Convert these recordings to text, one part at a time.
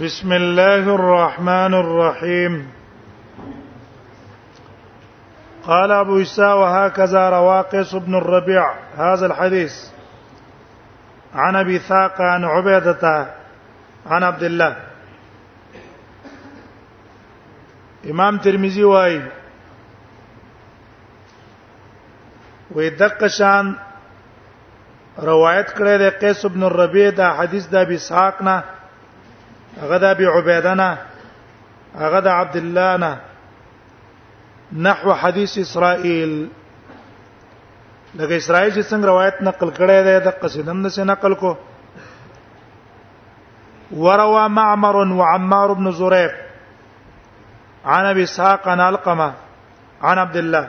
بسم الله الرحمن الرحيم قال أبو عيسى وهكذا رواقص قيس بن الربيع هذا الحديث عن أبي ثاقة عن عبيدة عن عبد الله امام ترمذي واي ويدق شان روایت کړی دی قیس ابن الربیع دا حدیث د ابي اسحاق نه هغه د ابي عبیده نه هغه د عبد الله نه نحو حدیث اسرائیل لکه اسرائیل چې څنګه روایت نقل کړی دی د قصیدم نه نقل کو وروى معمر وعمار بن زريق عن ابي اسحاق عن علقمه عن عبد الله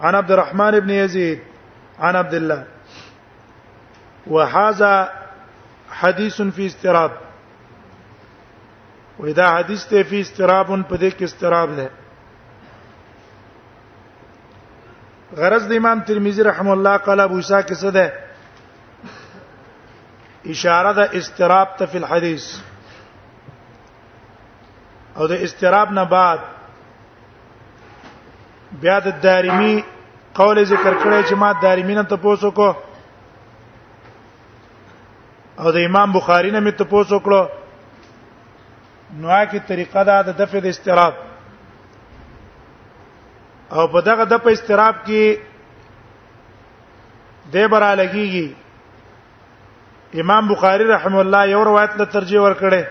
عن عبد الرحمن ابن يزيد عن عبد الله وهذا حديث في استراب ودا حدیث ته فی استراب په دې کې استراب ده غرض د امام ترمذی رحم الله قال ابو عیسی کې څه ده اشاره ده استراب ته فی الحديث او د استراب نه بعد بیا د دارمی قول ذکر کړی چې ما دارمی نه تاسو کو او د امام بخاری نه مت تاسو کړو نوع کی طریقه دا د دفع د استراب او په دغه د په استراب کې د برا لګیږي امام بخاری رحم الله یو روایت له ترجیح ور کړی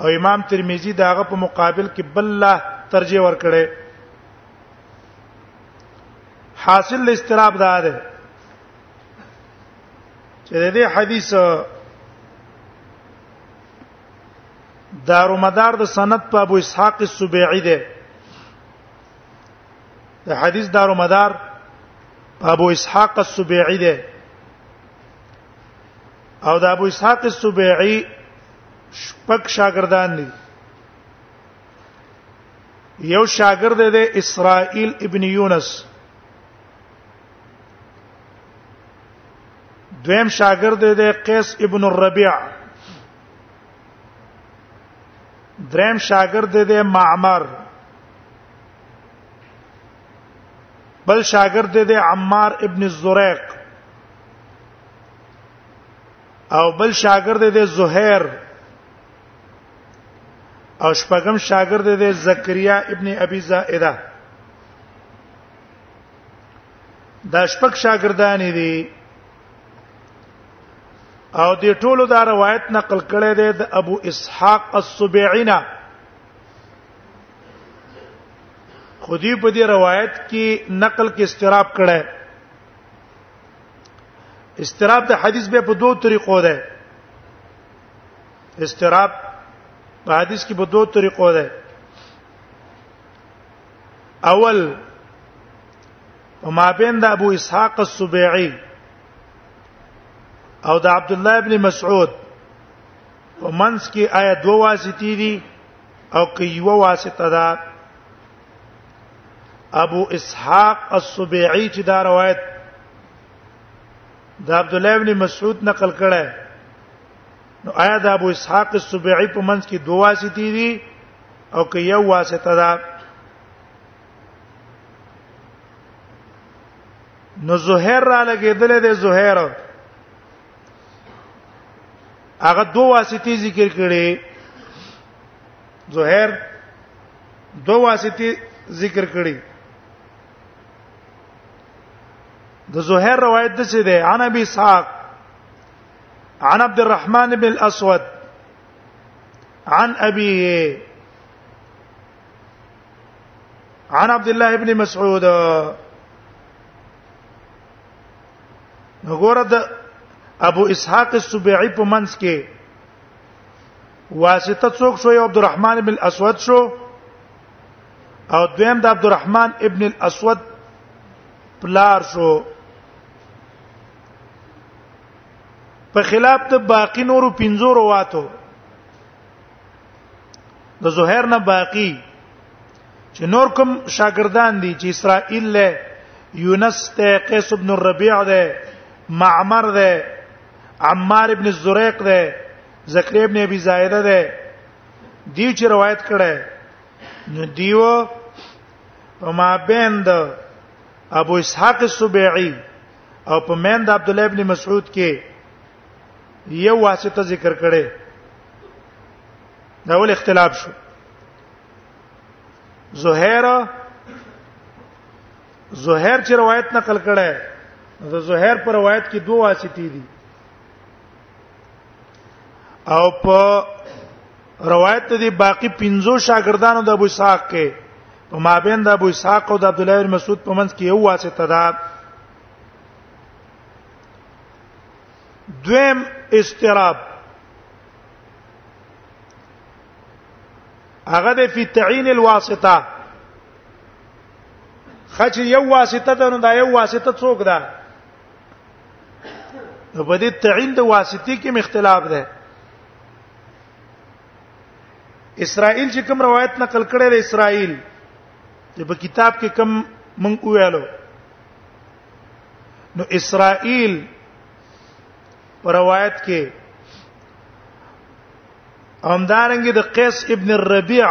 او امام ترمذی داغه په مقابل کې بل لا ترجیح ورکړي حاصل استراب دا ده چې د دې حدیث دارو مدار د سند په ابو اسحاق السبيعي ده د حدیث دارو مدار په ابو اسحاق السبيعي ده او د ابو اسحاق السبيعي شپږ شاګردان دي یو شاګرد دی اسرائیل ابن یونس دویم شاګرد دی قیس ابن الربیع دریم شاګرد دی معمر بل شاګرد دی عمار ابن الزریق او بل شاګرد دی زهیر او شپږم شاګرد دی زکریا ابن ابي زائده دا شپږ شاګردان دي او د ټولو دا روایت نقل کړي دی د ابو اسحاق السبعینا خودی په دې روایت کې نقل کې استراب کړي استراب د حدیث به په دوه طریقو ده استراب په حدیث کې په دوه طریقو ده اول وما بين د ابو اسحاق السبيعي او د عبد الله ابن مسعود ومنس کې آیا دوه واسطې دي او کې یو واسطه ده ابو اسحاق السبيعي چې دا روایت د عبد الله ابن مسعود نقل کړه نو آیا د ابو اسحاق السبيعي په منځ کې دوه واسطې دي او که یو واسطه ده نو زهیر را لګیدل دی زهیر هغه دوه واسطې ذکر کړي زهیر دو واسطه ذکر کړي د زهیر روایت د څه ده عن ابي اسحاق عن عبد الرحمن بن الاسود عن ابيه عن عبد الله بن مسعود وګوره د ابو اسحاق السبيعي په منځ کې واسطه څوک شو یو عبدالرحمن بن الاسود شو او دویم د عبدالرحمن ابن الاسود پلار شو په خلاف د باقی نورو پنځو رواتو د زهیر نه باقی چې نور کوم شاګردان دي چې اسرائیل له یونس ته قیس ابن الربیع ده معمر ده عمار ابن الزريق ده زکریا ابن ابي زائده ده دیو چې روایت کړه نو دیو په ما بین د ابو اسحاق السبيعي او په مین د عبد الله ابن مسعود کې یو واسطه ذکر کړي دا ول اختلاف شو زهيره زهیر چې روایت نقل کړه د زهیر پر روایت کې دوه واسطې دي او په روایت دي باقی 15 شاګردانو د ابو اسحاق کې په مابین د ابو اسحاق او د عبد الله بن مسعود په منځ کې یو واسطه ده دویم استراب هغه د فی تعین الواسطه خچ یو واسطه ده نو دا یو واسطه څوک ده نو په دې تعین د واسطي کې مختلاف ده اسرائیل چې کوم روایت نقل کړي د اسرائیل چې په کتاب کې کوم مونږ ویلو نو اسرائیل پر روایت کې همدارنګه د قیس ابن الربيع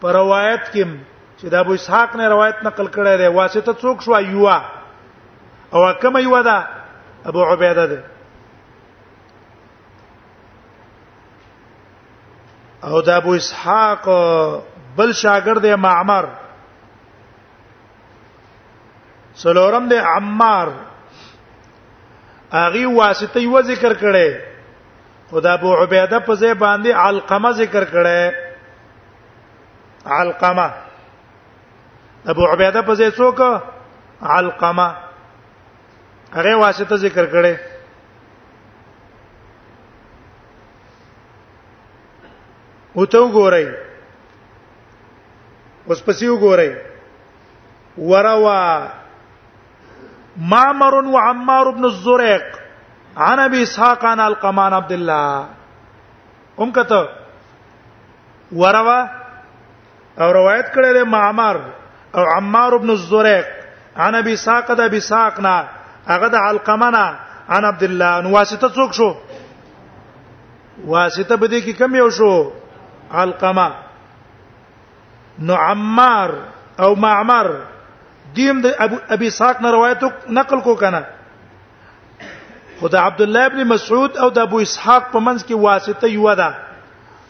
پر روایت کې چې د ابو اسحاق نه روایت نقل کړی دی واسطه څوک شو یوا او کوم یوا ده ابو عبیده ده او د ابو اسحاق بل شاګرد یې معمر سلورم د عمار اغي واسطه یو ذکر کړي خدا ابو عبیده په ځای باندې علقمه ذکر کړي علقمه ابو عبیده په ځای څوک علقمه هغه واسطه ذکر کړي او ته وګورئ اوس پسې وګورئ وروا معمر و عمار ابن الزريق عن ابي اسحاق عن القمان عبد الله هم کته وروا او روایت کړی دی معمر او عمار ابن الزريق عن ابي اسحاق د ابي اسحاق نه هغه د علقمنا عن عبد الله نو واسطه څوک شو واسطه بده کې کم یو شو علقمه نو عمار او معمر دیم د ابو ابي ساق نه روایت نقل کو کنه خدای عبد الله ابن مسعود او د ابو اسحاق په منځ کې واسطه یو ده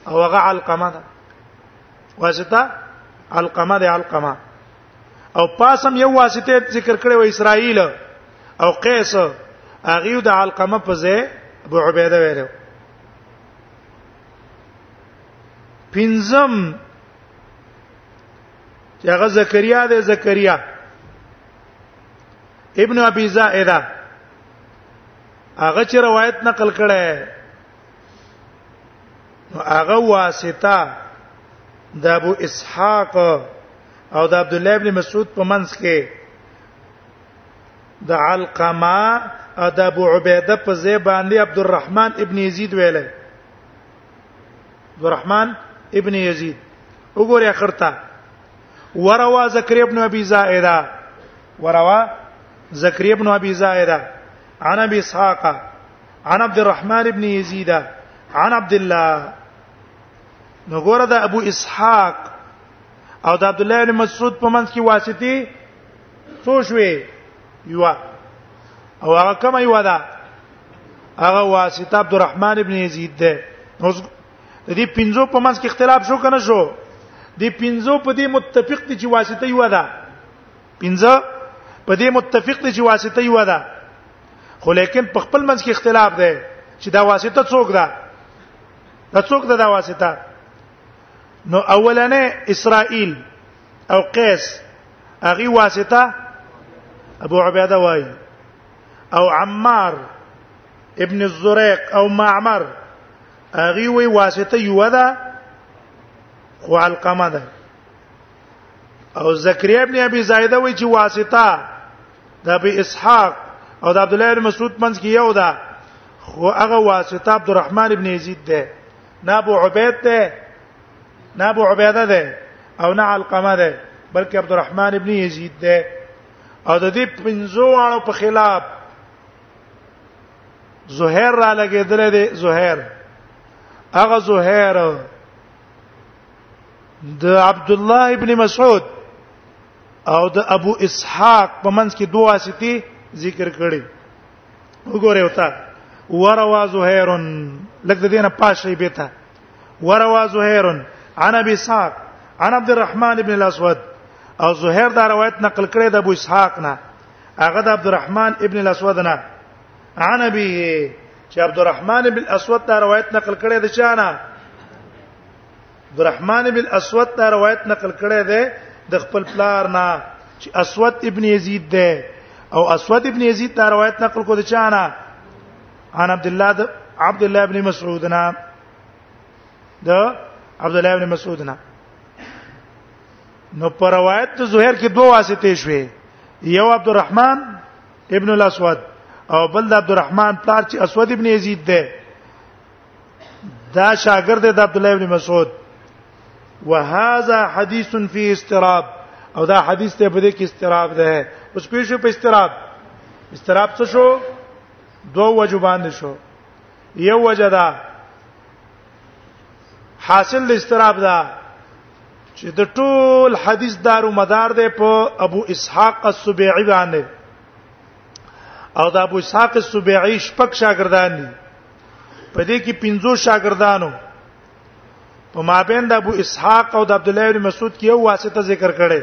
او هغه علقمه ده واسطه علقمه ده علقمه او پاسم یو واسطه ذکر کړي و اسرائیل او قیس هغه د علقمه په ځای ابو عبیده ویلو پنځم چې هغه زکریا دی زکریا ابن ابي زائده هغه چې روایت نقل کړي هغه واسطه د ابو اسحاق او د عبد الله ابن مسعود په منځ کې د علقمه او د ابو عبیده په ځای باندې عبدالرحمن ابن یزید ویل عبدالرحمن ابن یزید وګوره اخرته وروا زکری ابن ابي زائده وروا زکری ابن ابي زائده عن ابي اسحاق عن عبد الرحمن ابن يزيد عن عبد الله نو ګوره دا ابو اسحاق او دا عبد الله بن مسعود په منځ کې واسطي څو شوي یو او هغه کوم یو ده هغه واسطه عبدالرحمن ابن یزید ده اوس د دې پنځو په منځ کې اختلاف شو کنه شو دې پنځو په دې متفق دي چې واسطه یو ده پنځه په دې متفق دي چې واسطه یو ده خو لیکن په خپل منځ کې اختلاف ده چې دا واسطه څوک ده دا څوک ده دا واسطه نو اولنې اسرائیل او قیس اغي واسطه ابو عبیده وای او عمار ابن الزريق او معمر اغي وی واسطه یو ده خو علقمه ده او زکریا ابن ابي زايده وی چې واسطه د ابي اسحاق او د عبد الله بن مسعود منځ کې یو ده خو هغه واسطه عبدالرحمن ابن یزید ده نه ابو عبید ده نه ابو عبیده ده او نه علقمه ده بلکې عبدالرحمن ابن یزید ده او د دې پنځو واړو په خلاف زهیر را لګیدل دي زهیر هغه زهیر د عبد الله ابن مسعود او د ابو اسحاق په منځ کې دوه واسطي ذکر کړي وګوره وتا وروا زهیر لکه دینه پاشې بیته وروا زهير عن ابي اسحاق عن عبد الرحمن بن الاسود او زهير دا روایت نقل کړی د ابو اسحاق نه هغه د عبد الرحمن ابن الاسود نه عن ابي چې عبد الرحمن بن الاسود دا روایت نقل کړی د چا نه عبد الرحمن بن الاسود دا روایت نقل کړی دی د خپل پلار نه چې اسود ابن يزيد دی او اسود ابن يزيد دا روایت نقل کو د چا نه عن عبد الله د عبد الله ابن مسعود نا د عبد الله ابن مسعود نا نو پر روایت د زهیر کې دوه واسطې شوې یو عبد الرحمن ابن الاسود او بل د عبد الرحمن پلار چې اسود ابن یزید ده دا شاګرد د عبد الله ابن مسعود وهذا حديث فيه استراب او دا حدیث ته په دې کې استراب ده اوس پیښه په استراب استراب څه شو دو وجو باندې شو یو وجه دا حاصل د استراب دا چې د ټول حدیث دارو مدار دی په ابو اسحاق السبيعي باندې او د ابو اسحاق السبيعي شپږ شاګردان دي په دې کې پنځو شاګردانو په مابین د ابو اسحاق او د عبد الله بن مسعود کې یو واسطه ذکر کړي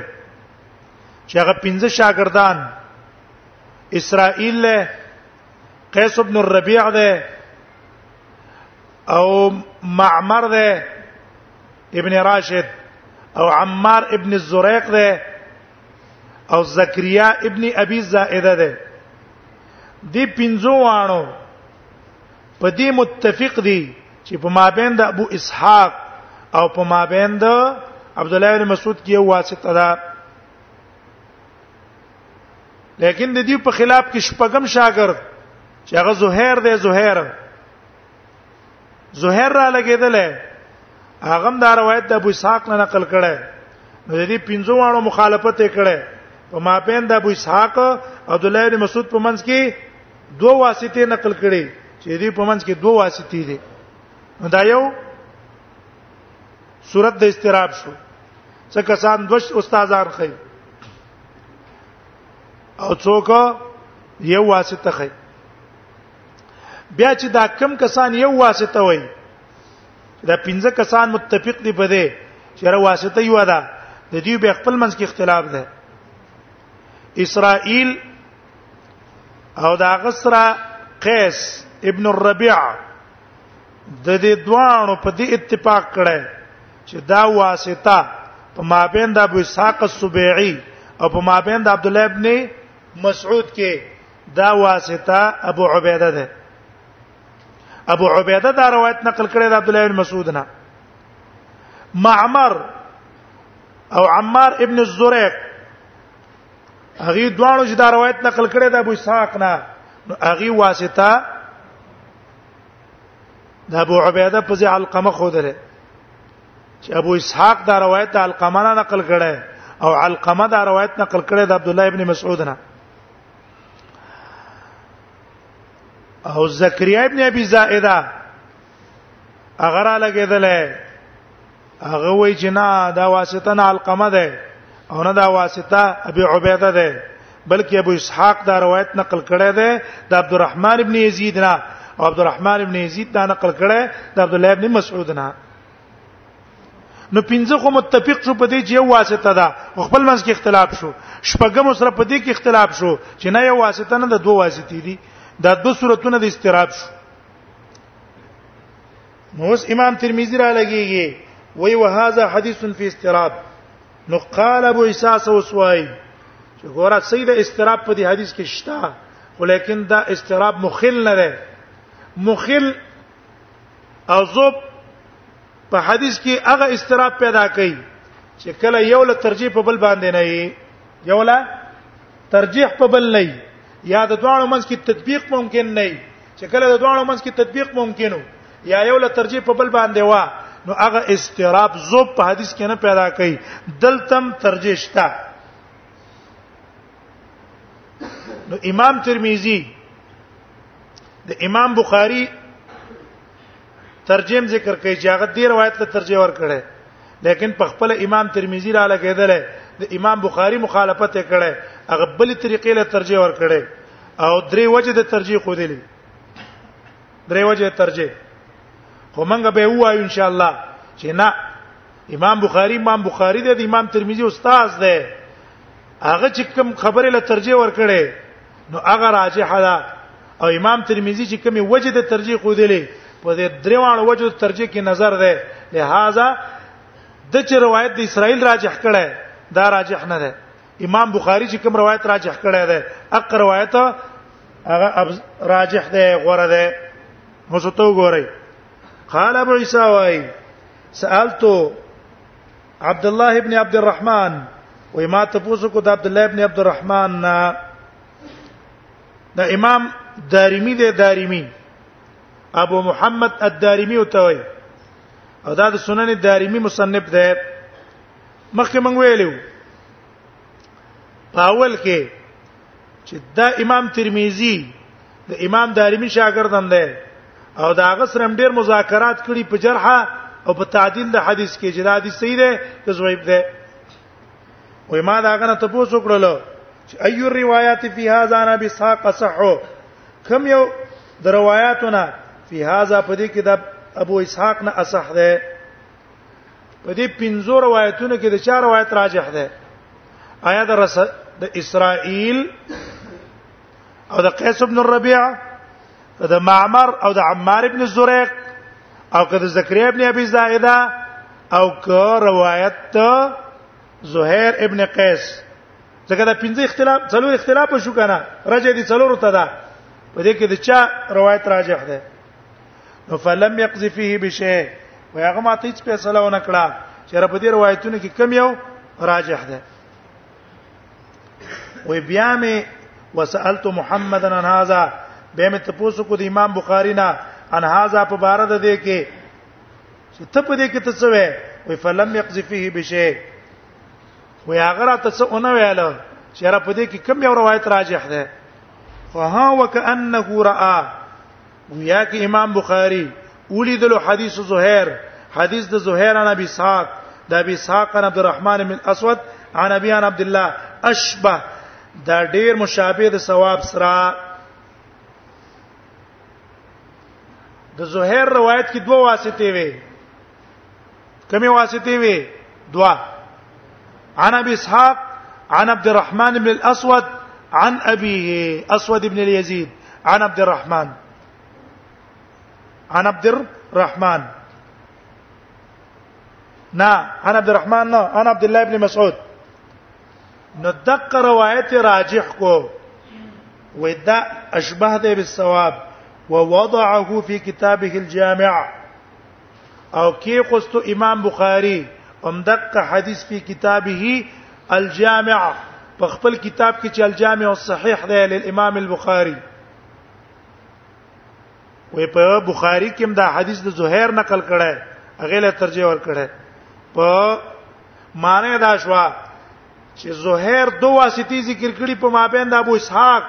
چې هغه پنځه شاګردان اسرائیل له قیس ابن الربيع ده او معمر ده ابن راشد او عمار ابن الزريق ده او زکریا ابن ابي زائده ده دی پنځو وانو په دې متفق دي چې په مابین د ابو اسحاق او په مابین د عبد الله بن مسعود کې یو واسطه ده لیکن د دې په خلاف کې شپږم شاګرد چې هغه زهیر دی زهیر زهیر را لګیدل هغه هم دا روایت د ابو اسحاق نه نقل کړه نو د دې پنځو واړو مخالفت یې کړه په مابین د ابو اسحاق او د لید مسعود په منځ کې دوه واسطې نقل کړي چې دې په منځ کې دوه واسطې دي نو دا یو صورت د استراب شو څه کسان دوش استادان خي او څوک یو واسطه خي بیا چې دا کم کسان یو واسطه وای دا پنځه کسان متفق دي په دې چې را واسطه یو ده د دې به خپل منځ کې اختلاف ده اسرائیل او دا غسرہ قیس ابن الربيع د دې دوانو په دې اتفاق کړي چې دا واسطه په مابین د ابو اسحاق السبيعي او په مابین د عبد الله ابن مسعود کې دا واسطه ابو عبیده ده ابو عبیده دا روایت نقل کړی د عبد الله ابن مسعود نه معمر او عمار ابن الزريق هغه دوانو چې دا روایت نقل کړی د ابو اسحاق نه هغه واسطه د ابو عبیده په ځای علقمه خو دره چې ابو اسحاق دا روایت د علقمه نه نقل کړي او علقمه دا روایت نقل کړي د عبد الله ابن مسعود نه او زکریا ابن ابي زائده اگر لګیدل هغه وای چې نه دا واسطه نه علقمه ده او نه دا واسطه ابي عبيده ده بلکې ابو اسحاق دا روایت نقل کړی دی د عبدالرحمن ابن یزید نه او عبدالرحمن ابن یزید دا نقل کړی د عبد الله ابن مسعود نه نو پنځه خو متفق شو په دې چې یو واسطه ده خپل منځ کې اختلاف شو شپږم سره په دې کې اختلاف شو چې نه یو واسطه نه د دوه واسطې دي دا دوه صورتونه د استراب شو نو اوس امام ترمذی را لګیږي وی وهذا حدیث فی استراب نو قال ابو اساس وسوای چې ګوره سید استراب په دې حدیث کې شته ولیکن دا استراب مخل نه ده مخل او زوب په حدیث کې هغه استراب پیدا کوي چې کله یو له ترجیح په بل باندې نه وي یو له ترجیح په بل نه یا د دوه منځ کې تطبیق ممکن نه چې کله د دوه منځ کې تطبیق ممکن وو یا یو له ترجیح په بل باندې وا نو هغه استراب زوب په حدیث کې نه پیدا کوي دلتم ترجیح شته نو امام ترمذی د امام بخاری ترجم ذکر کوي چې هغه دی روایت ته ترجیح ور کړي لیکن په خپل امام ترمذی را لګیدل د امام بخاری مخالفت کړي هغه بل طریقې له ترجیح ور کړي او درې وجه د ترجیح خو دي درې وجه ترجیح خو مونږ به وایو ان شاء الله چې نه امام بخاری امام بخاری د امام ترمذی استاد دی هغه چې کوم خبره له ترجیح ور کړي نو هغه راجح ده او امام ترمذی چې کومه وجه د ترجیح خو دلې په دې دروانو وجه د ترجیح کې نظر ده لہذا د چې روایت د اسرائیل راجح کړه دا راجح نه ده امام بخاری چې کوم روایت راجح کړه ده اق روایت هغه راجح ده غوړه ده مو څه تو ګورئ قال ابو عيسى واي سالته عبد الله ابن عبد الرحمن وای ما ته پوسو کو د عبد الله ابن عبد الرحمن نا د امام دارمی دی دارمی ابو محمد الدارمی او توي او دا د سنن دارمی مصنف دی مخکې مونږ ویلو په اول کې چې دا امام ترمذی د امام دارمی شاګرد هم دی او دا غسرم ډیر مذاکرات کړي په جرحه او په تعدیل د حدیث کې چې دا حدیث صحیح دی که ضعیف دی وای ما دا غنه ته پوسو کړلو چې اي روایت فی هذا انا بساق صح کم یو د روایتونه فی هذا په دې کې د ابو اسحاق نه اصح ده په دې پنځو روایتونو کې د چا روایت راجح ده آیا د رس د اسرائیل او د قیس ابن الربيع د معمر او د عمار ابن زريق او که د زکریا ابن ابي زائده او که روایت ته زهير ابن قیس ځکه دا پنځه اختلاف څلور اختلاف شو کنه رجه دي څلور ته ده په دې کې د چا روایت راجح ده نو فلم يقذ فيه بشيء ويغه ماته هیڅ فیصله ونه کړه چې رب دې روایتونه کې کم یو راجح ده وی بیا می وسالت محمد عن هذا به می تاسو کو د امام بخاری نه عن هذا په بار ده دې کې چې ته په دې کې ته څه وې وی فلم يقذ فيه بشيء وی هغه راته څه ونه ویل چې را په دې کې کم یو روایت راجح ده وها وکانه را گویا کې امام بخاری ولیدلو حدیث زهیر حدیث د زهیر عن ابي اسحاق د ابي اسحاق عن عبد الرحمن بن اسود عن ابي عن عبد الله اشبه دا ډیر مشابه د ثواب سره د زهیر روایت کې دوه واسطې وي کومې واسطې وي دوا عن ابي اسحاق عن عبد الرحمن بن الاسود عن ابيه اسود بن اليزيد عن عبد الرحمن عن عبد الرحمن نا عن عبد الرحمن نا عن عبد الله بن مسعود نتذكر دغه راجح کو ودا اشبه ده بالصواب ووضعه في كتابه الجامع او کې قصتو امام بخاری هم دغه حدیث په کتابه الجامع په خپل کتاب کې چې الجامع الصحيح دی للامام البخاري وې په بخاری کې هم دا حدیث د زهیر نقل کړه هغه له ترجمه ور کړه په معنی دا شوا چې زهیر دوه واسطې ذکر کړي په مابین د ابو اسحاق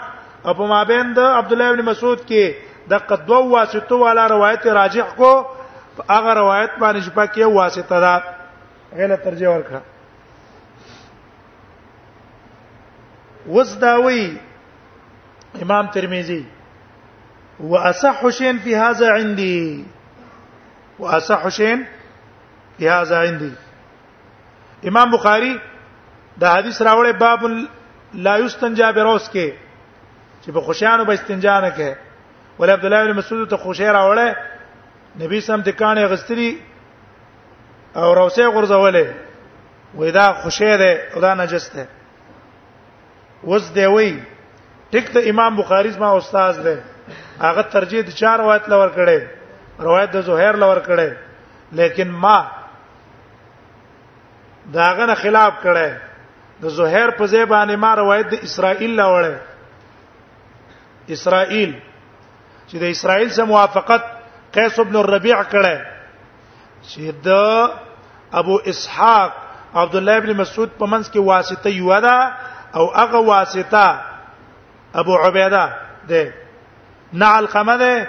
او په مابین د عبد الله ابن مسعود کې د قدو واسطو والا روایت راجح کو هغه روایت باندې شپه کې واسطه ده غیله ترجیح ورکړه وس داوی امام ترمذی واصح حسين في هذا عندي واصح حسين في هذا عندي امام بخاری دا حدیث راوړی باب لا یستنجا بروس کې چې په خوشانو به استنجا نه کوي ول عبد الله بن مسعود ته خوشی راوړی نبی سم د کانه غستری او روسه غرزولې وې دا خوشی ده او دا نجس ده وز دی وی ټیک ته امام بخاری زما استاد دی هغه ترجیح د چار روایت لور کړي روایت د زهیر لور کړي لیکن ما داغه نه خلاف کړي د زهیر په ځای باندې ما روایت د اسرائیل لاوړې اسرائیل چې د اسرائیل سره موافقت قیس ابن الربيع کړي چې د ابو اسحاق عبد الله ابن مسعود په منځ کې واسطه یو ده او هغه واسطه ابو عبیده ده نه علقمه ده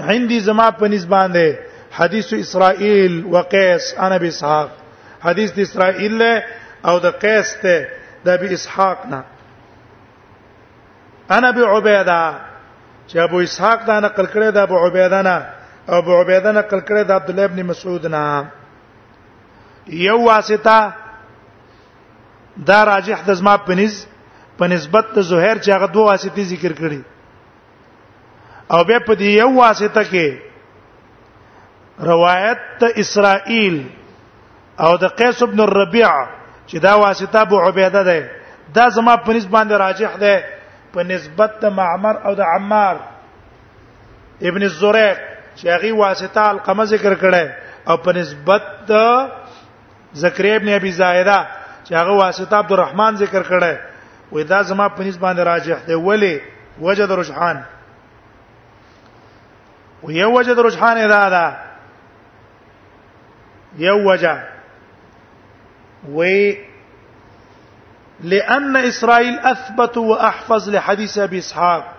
عندي زما په نسبان ده حدیث اسرائیل وقیس انا ابي اسحاق حدیث د اسرائیل له او د قیس ته د ابي اسحاق نه انا ابي عبيده چې ابو اسحاق دا نقل کړی د ابو عبيده نه او ابو عبيده نقل کړی د عبد الله ابن مسعود نه یو واسطه دا راجح د زما پنځ په نسبت د زهیر چې هغه دوه واسطې ذکر کړي او به په دې یو واسطه کې روایت ته اسرائیل او د قیس ابن الربيع چې دا واسطه ابو عبیده ده دا زما په نسبت باندې راجح ده په نسبت د معمر او د عمار ابن الزريق چې هغه واسطه القمه ذکر کړه او په نسبت د زکریا ابن ابي زاهده چې هغه واسطه عبدالرحمن ذکر کړه وې دا زما په نسبت باندې راجح دی ولی وجد رجحان و یو وجد رجحان ادا دا یو وجه وی لأن إسرائيل أثبت وأحفظ لحديث أبي إسحاق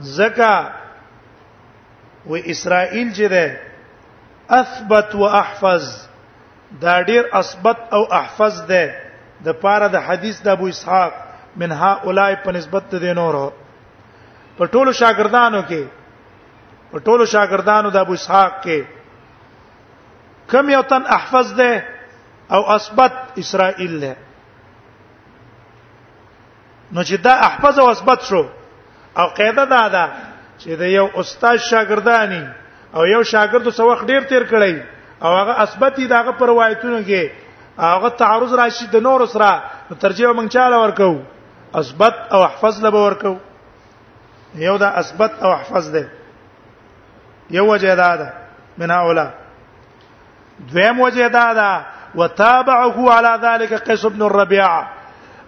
زكا وإسرائيل جده اثبت واحفظ دا ډیر اثبت او احفظ ده د پاره د حدیث د ابو اسحاق من هؤلاء په نسبت د نورو په ټولو شاګردانو کې په ټولو شاګردانو د ابو اسحاق کې کم یو تن احفظ ده او اثبت اسرائیل ده نو چې دا احفظ او اثبت شو او قاعده دا ده چې د یو استاد شاګردانی او یو شاګرد څو وخت ډیر تیر کړی او هغه اثبت دی دغه پر روایتونو کې هغه تعارض راشي د نور سره نو ترجیح مونږ چاله ورکو اثبت او احفظ لبه ورکو یو دا اثبت او احفظ ده یو وجه دا ده من هؤلاء دویم وجه دا ده وتابعه على ذلك قيس بن الربيع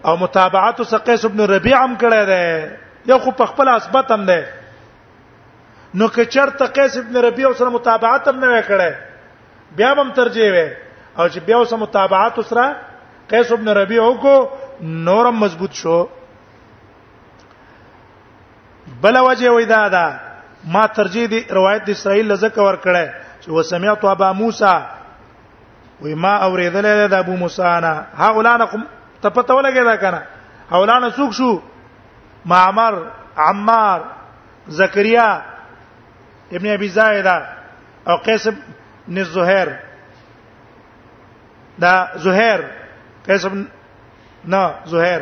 او متابعته سقيس بن الربيع هم کړی دی یو خو په خپل اسبت هم دی نو که چرته قیس ابن ربیع سره متابعت هم نه وکړي بیا هم ترجیح وي او چې بیا سره متابعت سره قیس ابن ربیع کو نورم مضبوط شو بل وجه وې دا ده ما ترجیح دی روایت د اسرائیل لزکه ور کړه چې وسمعت ابا موسی وې ما اوریدل د ابو موسی انا ها اولانه ته پته ولګی دا کنه اولانه سوق شو معمر عمار زکریا ابن ابي زايده او قيس بن زهير دا زهير قيس بن نه زهير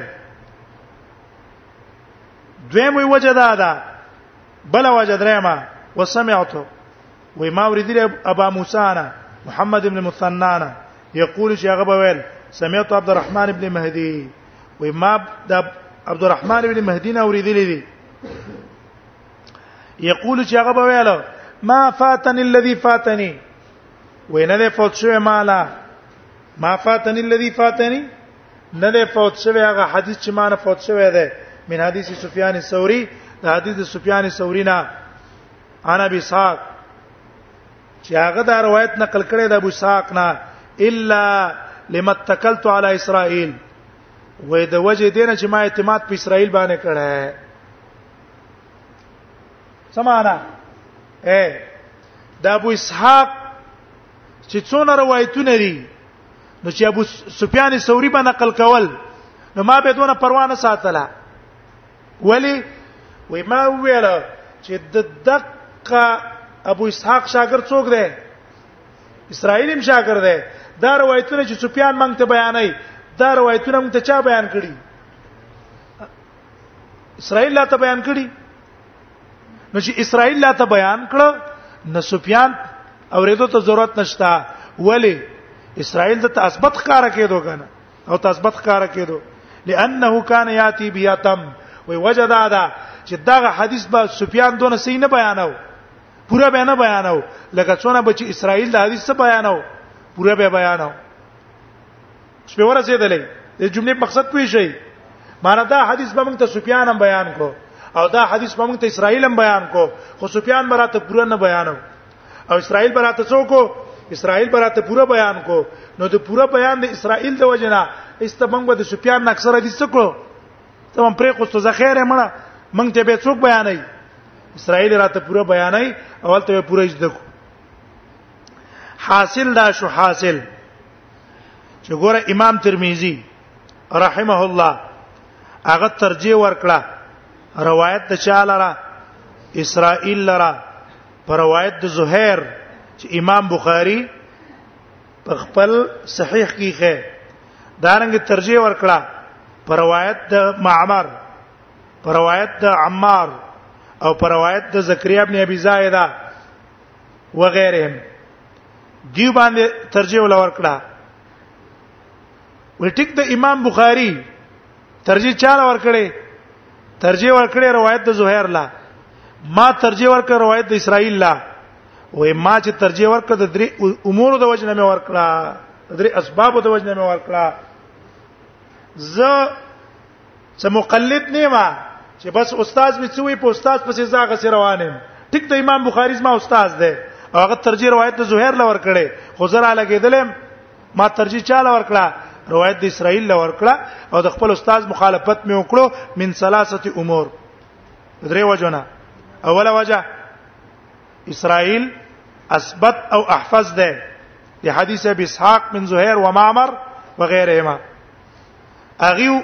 دویمه وجه دا ده بل وجه درېما وسمعت وې ما ورېدل ابا موسی انا محمد ابن مثنانا یقول چې هغه بویل سمعت عبد الرحمن ابن مهدی وې ما د عبد الرحمن ابن مهدی نه ورېدل دي یقول چې هغه بویل ما فاتني الذي فاتني وې نه فوت شوه مالا ما فاتني الذي فاتني نه ده فوت شوی هغه حدیث چې مانه فوت شوی دی من حدیث سفیان الثوری د حدیث سفیان الثوری نه انا بي ساق چې هغه دا روایت نقل کړي د ابو ساق نه الا لمتکلت علی اسرائیل وې د وجه دین چې ما اعتماد په اسرائیل باندې کړه سمانا اے د ابو اسحاق چې څونه روایتونه دي نو چې ابو سفیان ثوری به نقل کول نو ما به دونه پروا نه ساتله ولی وای ما ویل چې د دقه ابو اسحاق شاګرد څوک دی اسرائیلی هم شاګرد دی دا روایتونه چې سفیان مونږ ته بیانای دا روایتونه مونږ ته چا بیان کړي اسرائیل لا ته بیان کړي نو چې اسرائیل لا ته بیان کړ نه سفیان اوریدو ته ضرورت نشتا ولی اسرائیل د تثبت ښکارا کېدو کنه او تثبت ښکارا کېدو لانه کان یاتی بیا تم وی وجه دا ده چې دغه حدیث به سفیان دونه صحیح نه بیاناو پورا به نه بیاناو لکه څونه به چې اسرائیل د حدیث څخه بیاناو پورا به بیاناو شپه ورسېدلې د جملې مقصد پوي شي معنی دا حدیث به موږ ته سفیان هم بیان کو او دا حدیث به موږ ته اسرائیل هم بیان کو خو سفیان براته پوره نه بیانو او اسرائیل براته څوک اسرائیل براته پوره بیان کو نو د پوره بیان د اسرائیل د وجنه استمنګ به د سفیان نه اکثره دي څه کو ته هم پرې کوستو زه خیره مړه مونږ ته به څوک بیانای اسرائیل راته پوره بیانای اول ته پوره اجازه کو حاصل دا شو حاصل چې ګوره امام ترمذی رحمه الله هغه ترجیح ورکړه روایت د چاله را اسرائیل لرا پر روایت د زهیر چې امام بخاری په خپل صحیح کې ښه دارنګ ترجیح ورکړه پر روایت د معمر پر روایت د عمار او پر روایت د زکریا ابن ابي زاهده وغيرهم دی باندې ترجیح ولا ورکړه وی ټیک د امام بخاری ترجیح چاله ورکړي ترجیح ورکړي روایت د زهیر لا ما ترجیح ورکړه روایت د اسرائیل لا وې ما چې ترجیح ورکړه د درې امور د وجنه مې ورکړه د درې اسباب د وجنه مې ورکړه ز څه مقلد نه ما چې بس استاد می څوی په استاد پسې زاغه سره روانم ټیک د امام بخاری زما استاد دی او هغه ترجیح روایت د زهیر لور کړي خو زرا لګیدلم ما ترجیح چاله ور کړه روایت د اسرائیل لور کړه او د خپل استاد مخالفت می وکړو من ثلاثه امور درې وجونه اوله وجه اسرائیل اثبت او احفظ ده د حدیث ابي اسحاق من زهير ومعمر وغيرهما هغه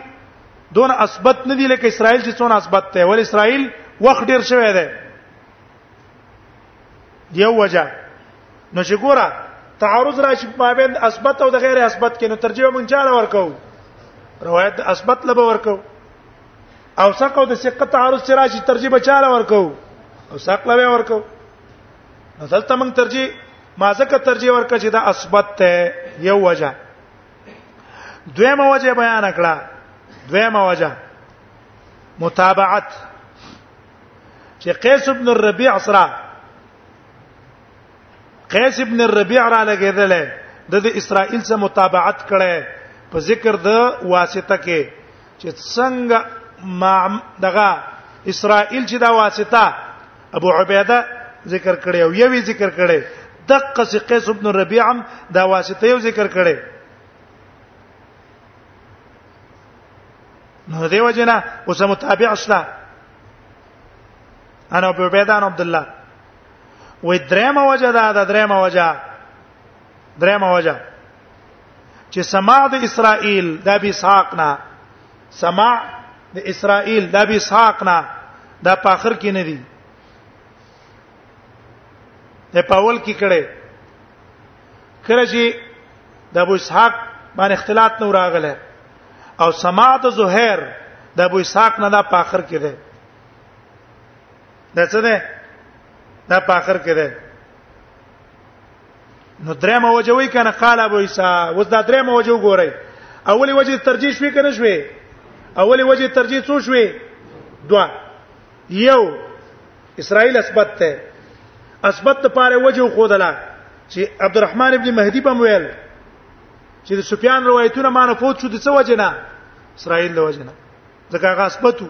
دون اثبت نه دی لکه اسرائیل چې څونه اثبت ته ول اسرائیل وخت ډیر شوی دی دیو وجه نو چې ګوره تعارض راشي په مابین اثبت او د غیر اثبت کې نو ترجیح مونږ چاله ورکو روایت اثبت لبه ورکو او ثقه او د ثقه تعارض چې راشي ترجیح چاله ورکو او ثقه لبه ورکو نو دلته مونږ ترجیح ما ځکه ترجیح ورکړه چې دا اثبت ته یو وجه دویمه وجه بیان کړه دویمه وجه متابعت چې قیس ابن الربيع سره قیس ابن الربيع را لګیدل د اسرائیل سره متابعت کړي په ذکر د واسطه کې چې څنګه ما دغه اسرائیل چې دا واسطه ابو عبیده ذکر کړي او یوی ذکر کړي دقه سي قیس ابن ربيع دا واسطه یو ذکر کړي نو دیو جنا اوس متابع شته انا ابو عبیده عن عبد الله وې درېمه وجه دا دا درېمه وجه درېمه وجه چې سماع د اسرائیل د ابي اسحاق نه سماع د اسرائیل د ابي اسحاق نه دا په اخر کې نه دي د پاول کې کړي کله چې د ابو اسحاق باندې اختلاط نو راغله او سماعت زهير د ابو اسحاق نه دا په اخر کې ده دا څه ده دا په اخر کې ده نو درې مو وجوي کنه قال ابو عيسى اوس دا درې مو وجو ګورئ اولی وجه ترجیح شوي کنه شوي اولی وجه ترجیح څو شوي دوا یو اسرائیل اثبت ته اثبت ته پاره وجه خودلا چې عبدالرحمن ابن مهدی په ویل چې د سفیان روایتونه مانه فوت شو د څه وجه نه اسرائیل له وجه نه ځکه هغه اسبتو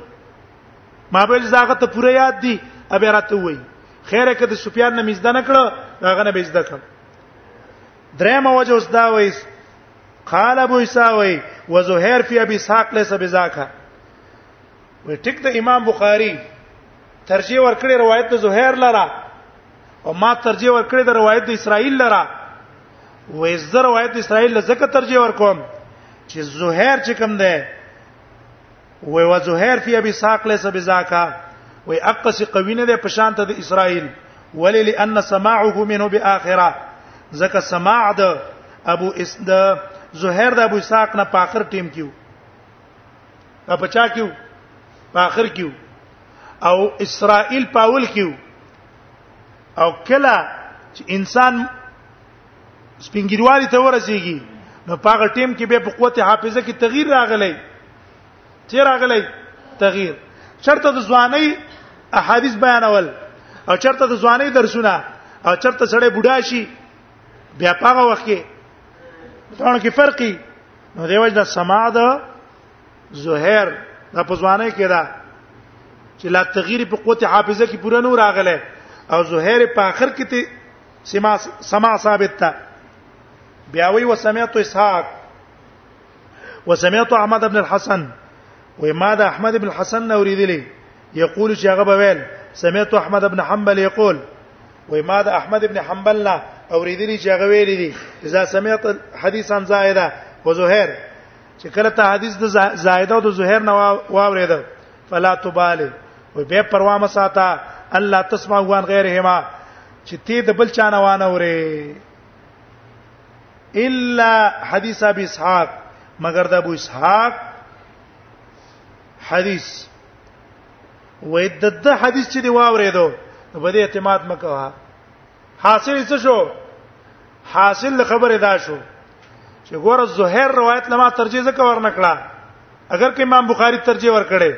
ما به زاغه ته پوره یاد دي ابه راته وای خیره کده سفیان نه مزده نکړه هغه نه بزده کړ درې ما وجه اوس دا وای قال ابو اساوي وزهير في ابي اسحاق ليس بذاك وي ټیک د امام بخاري ترجیح ورکړي روایت د زهير لرا او ما ترجیح ورکړي د روایت د اسرائیل لرا وې زه روایت د اسرائیل لزکه ترجیح ورکوم چې زهير چې کوم ده وی و زهیر فی ابي ساق ليس بذاکا وی اقص قوی نه ده پشان ته د اسرائیل ولی لان سماعه منه باخره زکه سماع د ابو اس د زهیر د ابو ساق نه په اخر ټیم کیو په چا کیو په اخر کیو او اسرائیل پاول کیو او کله چې انسان سپینګیروالي ته ورسیږي نو پاغه ټیم کې به په قوت حافظه کې تغییر راغلی چې راغلی تغییر چرته د ځواني احادیث بیانول او چرته د ځواني درسونه او چرته سړی بوډا شي بیا پاغه وخت کې څنګه کې فرقي نو دیوځ د سما د زهیر د پزوانه کې دا چې لا تغییر په قوت حافظه کې پوره نور راغله او زهیر په اخر کې ته سما سما ثابت تا بیا وی وسمعت اسحاق وسمعت احمد ابن الحسن وما ده احمد ابن الحسن اوریدلی یقول چې هغه بویل سمعت احمد ابن حنبل یقول وما ده احمد ابن حنبل لا اوریدلی چې هغه ویل دي اذا سمعت حدیثا زائده وزهير چې کله ته حدیث د زائده او د زهير نه واورېدل فلا تبالي وي به پروا مساته الله تسمع وان غیرهما چې ته د بل چا نه وانه اورې الا حدیث ابي اسحاق مگر د ابو اسحاق حدیث وې د د حدیث چې دی واورېدو په دې اعتماد مکوه حاصل څه شو حاصل خبره دا شو چې ګوره زهیر روایت لما ترجیح ځکه ورنکړه اگر که امام بخاری ترجیح ورکړي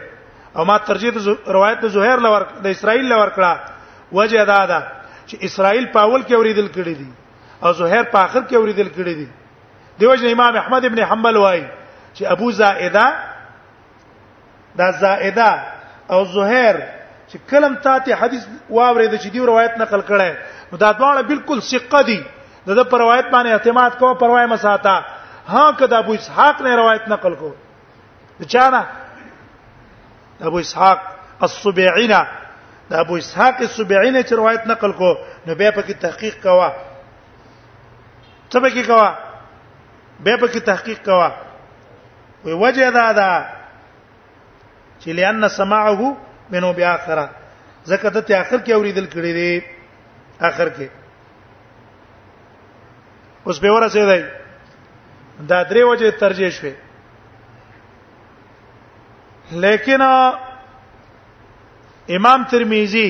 او ما ترجیح د روایت د زهیر لور د اسرائیل لور کړه وجه دا ده چې اسرائیل په اول کې اوریدل کړي دي او زهیر په اخر کې اوریدل کړي دي دیوژن امام احمد ابن حنبل وایي چې ابو زائده دا زائده او زهیر چې کلم تاته حدیث واورید چې دی روایت نقل کړي نو دا دواړه بالکل ثقه دي د د پر روایت باندې اعتماد کو پر وای مساتا ها کده ابو اسحاق نه روایت نقل کو چانه ابو اسحاق السبيعينا د ابو اسحاق السبيعينا چې روایت نقل کو نو بیا په کې تحقیق کوا څه به کې کوا بیا په کې تحقیق کوا وی وجه دا ده چې لئن سماعه منو بیا اخره زکه ته اخر کې اوریدل کړی دی اخر کې اوس به ورسې دی دا درې وجه ترجیح شوه لیکن امام ترمذی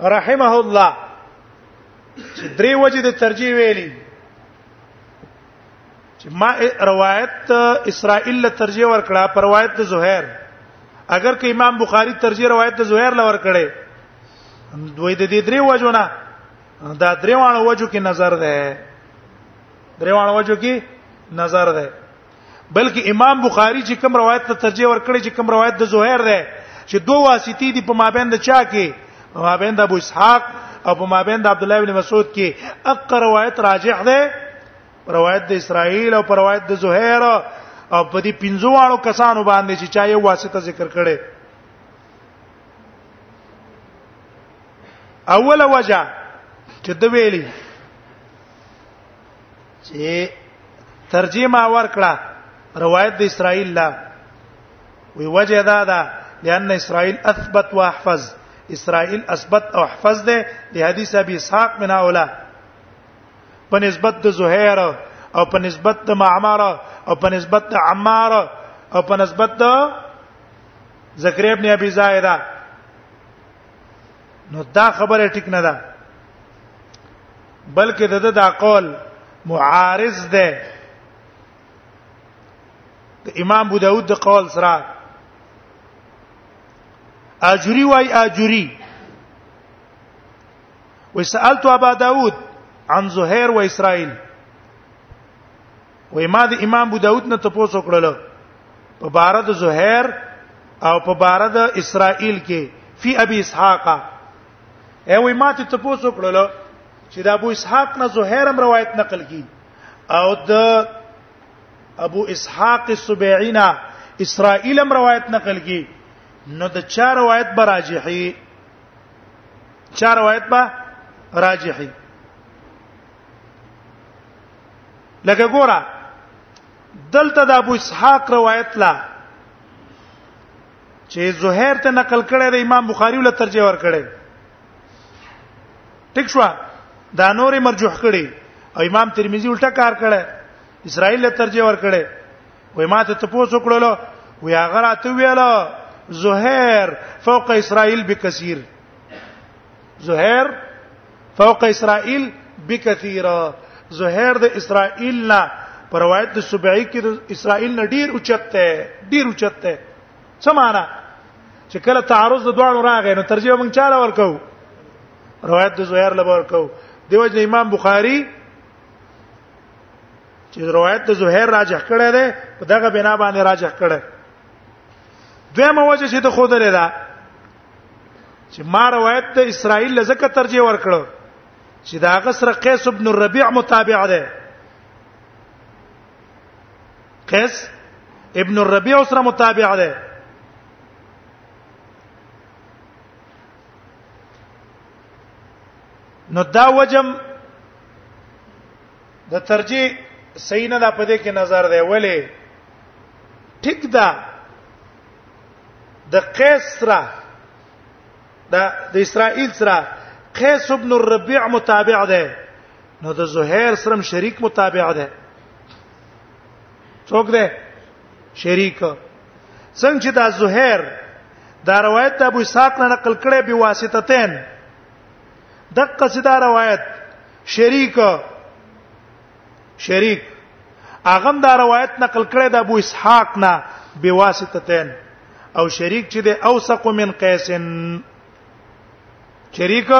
رحمه الله چې درې وجه د ترجیح ویلي چې ما روایت اسرائیل له ترجیح ور کړه پر روایت د زهیر اگر که امام بخاری ترجیح روایت د زهیر لور کړي دوی د دې درې وجونه دا درې وانه وجو کې نظر ده درې وانه وجو کې نظر ده بلکې امام بخاری چې کوم روایت ته ترجیح ور کړی چې کوم روایت د زهیر ده چې دوه واسطې دي په مابین د چا کې مابین د ابو اسحاق او په مابین د عبد الله بن مسعود کې اقر روایت راجح ده روایت د اسرائیل او روایت د زهیر او په دې پنځو واړو کسانو باندې چې چا یو واسطه ذکر کړي اوله وجه چې د ویلي چې ترجمه ورکړه روایت د اسرائیل لا وی وجه دا ده لأن اسرائیل اثبت واحفظ اسرائیل اثبت او احفظ ده د حدیث ابي اسحاق من هؤلاء په نسبت د زهير او په نسبت د معمر او په نسبت د عمار او په نسبت د زکریا ابن ابي زاهده نو دا خبره ټیک نه ده بلکې د دا قول معارض ده د امام ابو داود د قول سره اجری وای اجری وسالت ابا داود عن زهير و اسرائيل وې ما د امام ابو داود نه تاسو کړل په بار د زهير او په بار د اسرائيل کې فی ابي اسحاق ای وې ما ته تاسو کړل چې د ابو اسحاق نه زهير هم روایت نقل کی او د ابو اسحاق السبيعينا اسرائيل هم روایت نقل کی نو د چا روایت براجحي چا روایت به راجحي لکه ګوره دلته د ابو اسحاق روایت لا چې زهیر ته نقل کړی د امام بخاری ول ترجمه ور کړی ټیک شو دا نور مرجوح کړي او امام ترمذی الټا کار کړي اسرائیل له ترجمه ور کړي وای ما ته تاسو کړلو وی هغه راته ویل زهیر فوق اسرائیل بکثیر زهیر فوق اسرائیل بکثیر زهیر د اسرائیل نه پر روایت د سبعی کې د اسرائیل نه ډیر اوچته ډیر اوچته څه معنا چې کله تعارض د دوه راغی نو ترجمه مونږ چاله ورکو روایت د زهیر لبر کو دیو جن امام بخاری چې روایت د زهیر راجح کړی دی په دغه بنا باندې راجح کړی دویمه وجه چې ته خود لري دا چې ما روایت د اسرائیل لزکه ترجیح ورکړو چې دا غسر قیس ابن الربيع متابع ده قیس ابن الربيع سره متابع ده نو دا وجم د ترجیح صحیح نه ده په دې کې نظر دی ولی ټیک ده د قیس سره د د اسرائیل سره قیس ابن الربيع متابع ده نو د زهیر سره شریک متابع ده څوک ده شریک څنګه چې دا زهیر دا روایت د ابو اسحاق نه نقل کړي به واسطتين دغه صدا روایت شریک شریک اغم دا روایت نقل کړی د ابو اسحاق نه بواسطتين او شریک چې د اوثق من قیسن شریک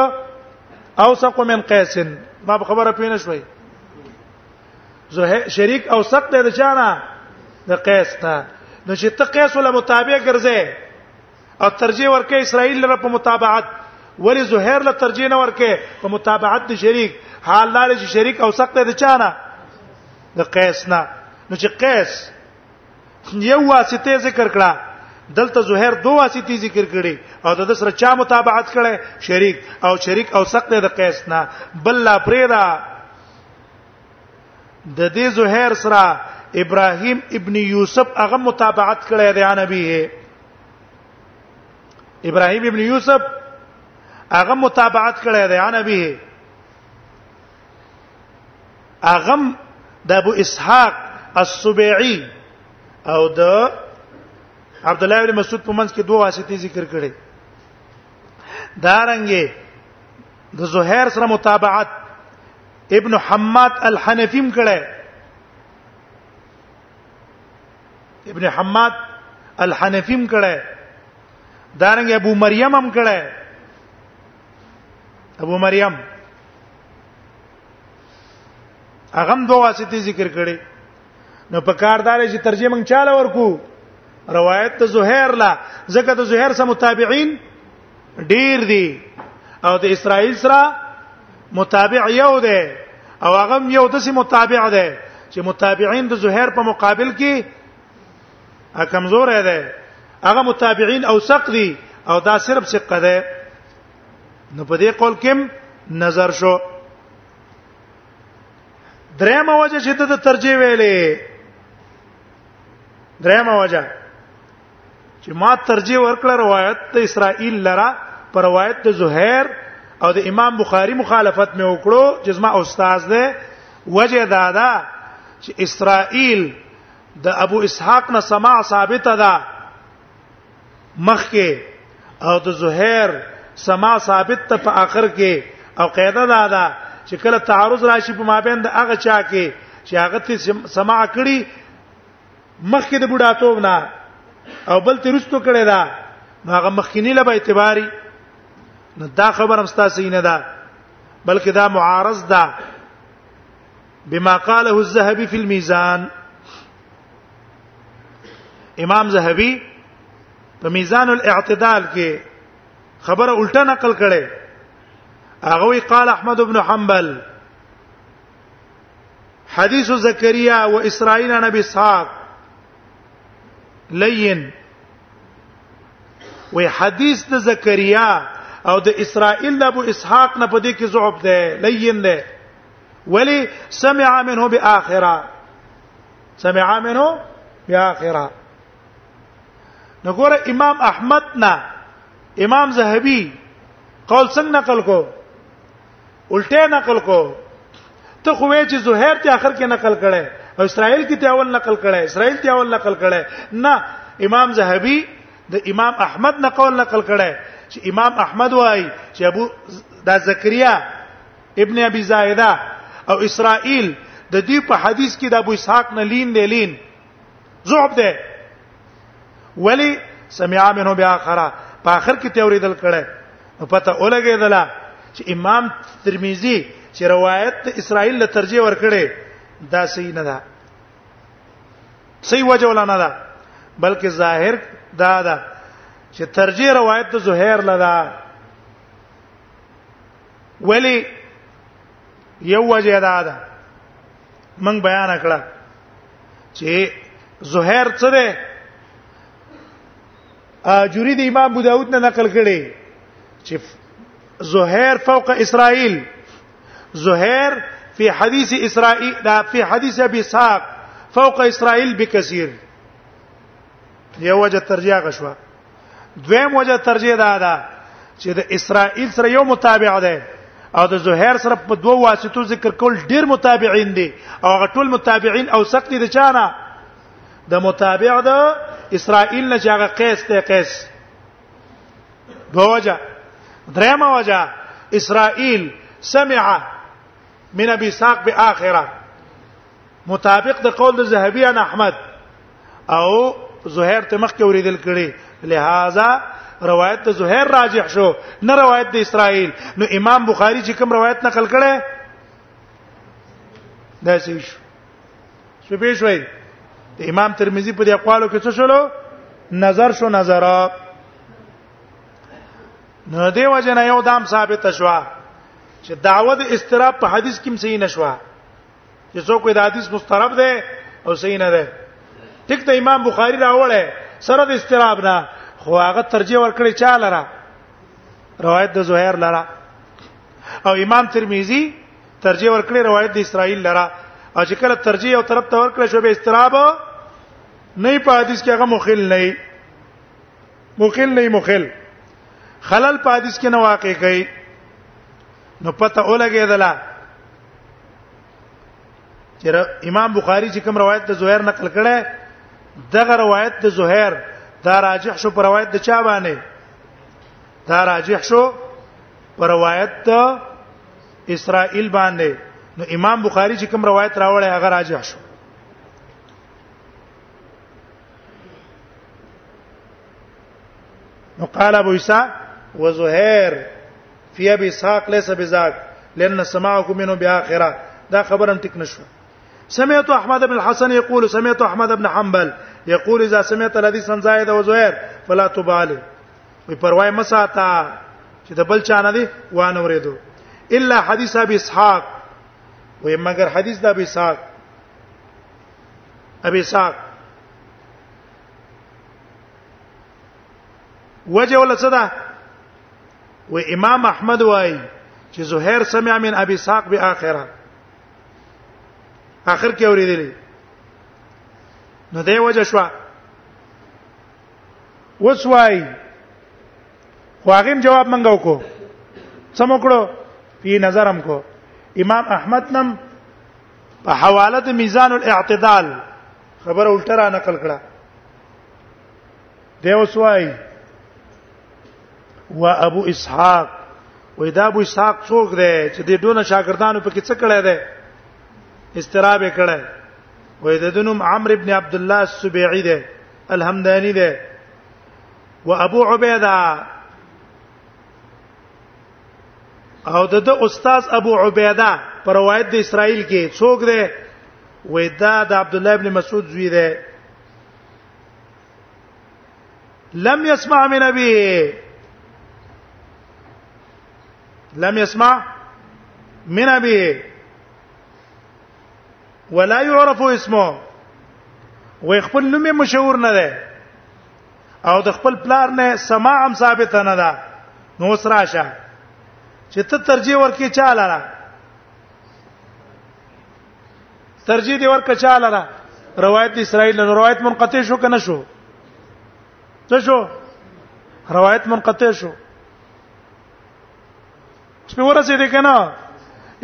اوثق من قیسن ما په خبره پینې شوي زه شریک اوثق دی د چانه د قیس ته نو چې ته قیس ولا مطابق ګرځې او ترجیح ورکه اسرائیل لپاره په متابعت ولی زهیر له ترجیح نه ورکه په متابعت د شریک حال لاره چې شریک او سخت د چانه د قیس نه نو چې قیس یو واسطه ذکر کړه دلته زهیر دوه واسطې ذکر کړي او د سره چا متابعت کړي شریک او شریک او سخت د قیس نه بل لا پریدا د دې زهیر سره ابراهیم ابن یوسف هغه متابعت کړي دی نبی ابراهيم ابن يوسف هغه متابعت کړی دی ان ابي هغه د ابو اسحاق السبيعي او د عبد الله بن مسعود په منځ کې دوه واسطې ذکر کړي دارنګه د دا زهير سره متابعت ابن حماد الحنفيم کړه ابن حماد الحنفیم کړه دارنګ ابو مریم هم کړه ابو مریم هغه هم دوه واسطې ذکر کړي نو په کاردار چې ترجمه چاله ورکو روایت ته زهیر لا زکه ته زهیر سم متابعین ډیر دي او د اسرائیل سره متابع یو دی او هغه یو د سي متابع دی چې متابعین د زهیر په مقابل کې ا کمزور دی هغه متابعین اوثق دي او دا صرف ثقه ده نو په دې قول کې نظر شو درېمه وجه چې ته ترجیح ویلې درېمه وجه چې ما ترجیح ورکړه روایت د اسرائیل لره پر روایت د زهیر او د امام بخاری مخالفت مې وکړو چې زما استاد دی وجه دا ده چې اسرائیل د ابو اسحاق نه سماع ثابت ده مخکې او د زهیر سماع ثابت ته په اخر کې او قاعده دا ده چې کله تعارض راشي په مابین د هغه چا کې چې هغه ته سماع کړي مخکې د بډاتوب نه او بل ترستو کړي دا هغه مخکینی له اعتباري نو دا خبر هم ستاسو نه ده بلکې دا معارض ده بما قاله الذهبي في الميزان امام زهبي په میزان الاعتدال کې خبره الټه نقل کړي هغه وی قال احمد بن حنبل حدیث زکریا و اسرائیل نبی اسحاق لین وی حدیث د زکریا او د اسرائیل د ابو اسحاق نه پدې کې ضعف ده لین ده ولی سمع منه باخره سمع منه باخره نګوره امام احمد نه امام زهبي قول څنګه نقل کو الټه نقل کو ته خو وې چې زهیر ته اخر کې نقل کړي او اسرائیل کې ته اول نقل کړي اسرائیل ته اول نقل کړي نه امام زهبي د امام احمد نقل نقل کړي چې امام احمد وایي چې ابو دا زکریا ابن ابي زاهده او اسرائیل د دې په حدیث کې د ابو اسحاق نه لین دی لین زهب ده ولی سمع منه بیا اخره په اخر کې تیوریدل کړه نو پته اولګېدله چې امام ترمذی چې روایت د اسرائیل له ترجیح ورکړي دا صحیح نه ده صحیح وجه ولا نه ده بلکې ظاهر دا ده چې ترجیح روایت د زهیر لدا ولی یو وجه دا ده من بیان کړه چې زهیر څه ده اجوری د امام ابو داود نه نقل کړي چې زهیر فوق اسرائیل زهیر فی حدیث اسرائیل دا فی حدیث ابي ساق فوق اسرائیل بکثیر یو وجه ترجیح غشوه دویم وجه ترجیح ده دا چې د اسرائیل سره یو متابع ده او د زهیر سره په دوه واسطو ذکر کول ډیر متابعین دي او هغه ټول متابعین او سخت دي چانه د متابع د اسرائیل نه چې هغه قیس ته قیس دوجه درېمه وجه اسرائیل سمع من ابي ساق باخره مطابق د قول د زهبي ان احمد او زهیر ته مخکې اوریدل کړي لہذا روایت د زهیر راجح شو نه روایت د اسرائیل نو امام بخاری چې کوم روایت نقل کړي دا څه شو شو به شوي امام ترمذی په دې اقوالو کې څه شلو نظر شو نظره نو دې وجه نه یو دام ثابت شوه چې داوود استراب په حدیث کې صحیح نشوه چې څوک د حدیث مسترب ده او صحیح نه ده ټیک ته امام بخاری راوړی سره د استراب نه خو هغه ترجیح ورکړي چا لره روایت د زهیر لره او امام ترمذی ترجیح ورکړي روایت د اسرائیل لره او چې کله ترجیح یو طرف ته ورکړي شو به استراب نه په حدیث کې هغه مخل نه مخل نه مخل خلل په حدیث کې نه واقع کوي نو پته اولګېدله چر امام بخاری چې کوم روایت د زهیر نقل کړي دغه روایت د زهیر دا راجح شو پر روایت د چا باندې دا راجح شو پر روایت د اسرائیل باندې نو امام بخاری چې کوم روایت راوړی هغه راجح شو نو قال ابو عيسى وزهير فی ابي اسحاق ليس بذاك لان سماعه منه باخره دا خبر هم ټیک نشو سمعت احمد بن الحسن يقول سمعت احمد بن حنبل يقول اذا سمعت الحديث عن زائد وزهير فلا تبالي وي پروايي مساتا چې د بل چانه دي وانه ورېدو الا حديث ابي اسحاق وي مگر حديث د ابي اسحاق ابي اسحاق وجه ولا څه ده و امام احمد وای چې زهير سمع من ابي ساق به اخره اخر کې اوریدلې نو دی وجه شو وسوای واغیم جواب منګو کو سم کړو په نظرم کو امام احمد نم په حواله د میزان الاعتدال خبره الټه را نقل کړه دی وسوای و ابو اسحاق و دا ابو اسحاق څوک دی چې د دونه شاګردانو په کې څه کړی دی استراب کړی و د دنم عمرو ابن عبد الله السبيعي دی الحمداني دی و ابو عبيده او د استاد ابو عبيده پر روایت د اسرائیل کې څوک دی وې دا د عبد الله ابن مسعود زوی دی لم يسمع من ابيه لم يسمع من ابيه ولا يعرف اسمه وي خپل نوم مشهور نه ده او د خپل پلار نه سماع هم ثابت نه ده نو سره شه چې ته ترجیح ورکې چاله ترجیح دی ورکه چاله را روایت اسرائیل نو روایت منقطع شو کنه شو څه شو روایت منقطع شو اوس په ورسې دې کنه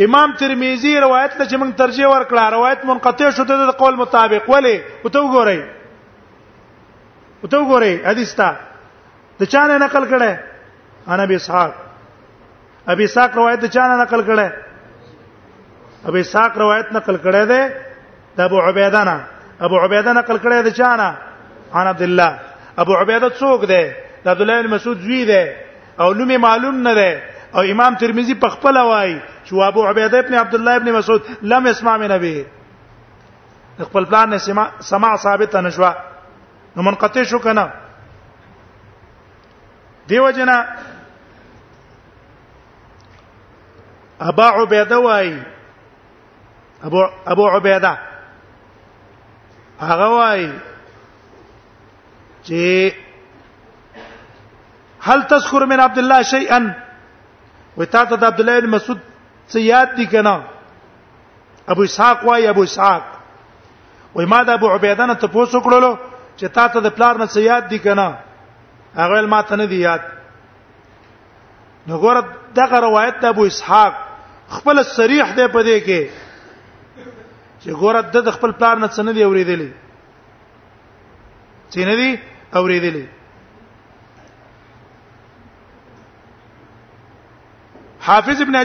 امام ترمذی روایت ته چې موږ ترجیح ورکړه روایت منقطع شو د قول مطابق ولی او ته وګورئ او ته وګورئ حدیث ته د چا نه نقل کړه انا به اسحاق ابي ساق روایت چا نه نقل کړي ابي ساق روایت نقل کړي ده د ابو عبیده نه ابو عبیده نقل کړي ده چا نه عن عبد الله ابو عبیده څوک ده د عبد الله بن مسعود زوی ده او نوم معلوم نه ده او امام ترمذی په خپل وای چې ابو عبیده ابن عبد الله ابن مسعود لم اسمع من ابي خپل پلان نه سماع ثابت نشوه نو منقطع شو کنه دیو جنا ابا عبیده وای ابو ابو عبیده هغه وای چې هل تذكر من عبد الله شيئا وتا ته عبد الله بن مسعود څه یاد دي کنه ابو اسحاق وای ابو اسحاق وای ما د ابو عبیده نه ته پوسو کړلو چې تا ته د پلار نه څه یاد دي کنه هغه ما ته نه دی یاد نو ګور دغه روایت د ابو اسحاق خپل صریح دی په دې کې چې ګور د خپل پلار نه څنګه دی اوریدلی چې نه دی اوریدلی حافظ ابن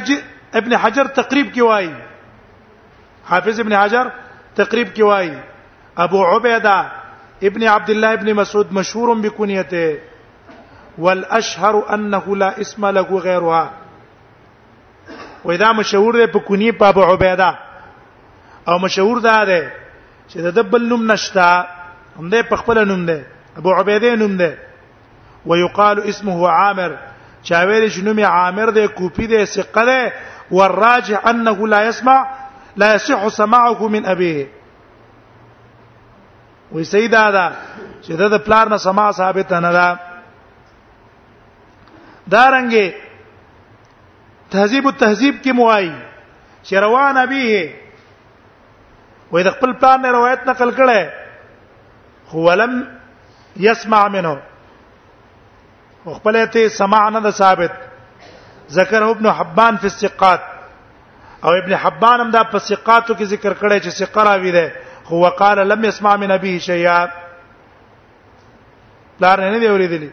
ابن حجر تقریب کې وایي حافظ ابن حجر تقریب کې وایي ابو عبیده ابن عبد الله ابن مسعود مشهور بكنيته والاشهر انه لا اسم له غيرها واذا مشهور ده په کنیه په ابو عبیده او مشهور ده ده چې د دبل نوم نشتا هم ده په خپل نوم ده ابو عبیده نوم ده ويقال اسمه عامر چاویل چې نوم عامر ده کوپی ده ثقه ده والراجح انه لا يسمع لا يصح سماعه من ابيه وې سیدا دا چې دا د پلار نه سما ثابت نه ده دارنګه تهذیب التهذیب کې موای چې روان ابي وې د خپل پلار نه روایت نقل کړي هو لم يسمع منه او خپل ته سماع نه ده ثابت ذکر ابن حبان فی الثقات او ابن حبان هم دا په ثقاتو کې ذکر کړی چې ثقه راوی ده هو قال لم يسمع من ابي شيئا پلار نه دی اوریدلی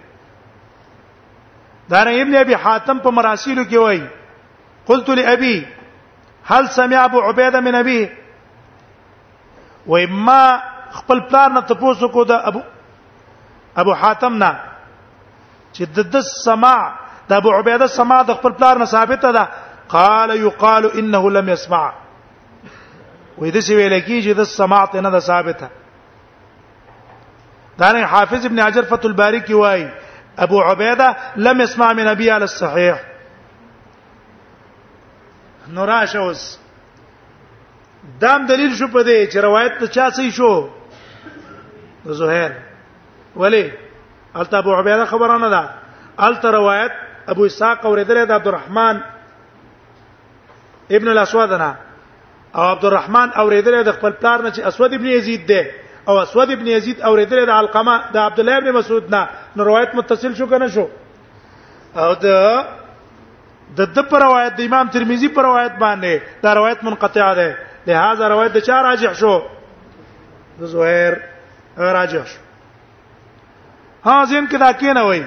دا ابن ابي حاتم په مراسیلو کې وایي قلت لابي هل سمع ابو عبيده من ابي و اما خپل پلان ته پوسو کو د ابو ابو حاتم نه چې د د سماع د ابو عبیده سماع د خپل پلار نه ثابته ده قال يقال انه لم يسمع وې د څه ویل کیږي د سماع ته نه ده ثابته دا نه حافظ ابن حجر فتح الباری کی وای ابو عبیده لم يسمع من ابي على الصحيح نوراشوس دام دلیل شو په دې چې روایت ته چا صحیح شو زهیر ولی الته ابو عبیده خبره نه ده الته روایت ابو اسحاق اوریدل د عبدالرحمن ابن الاسود نه او عبدالرحمن اوریدل د خپل پلار نه چې اسود ابن یزید ده او اسود ابن یزید اوریدل د علقمه د عبد الله ابن مسعود نه نو روایت متصل شو کنه شو او د د د پر روایت د امام ترمذی پر روایت باندې دا روایت منقطع ده لہذا روایت د چا راجح شو د زهیر راجح شو ها زین کې دا کینه وای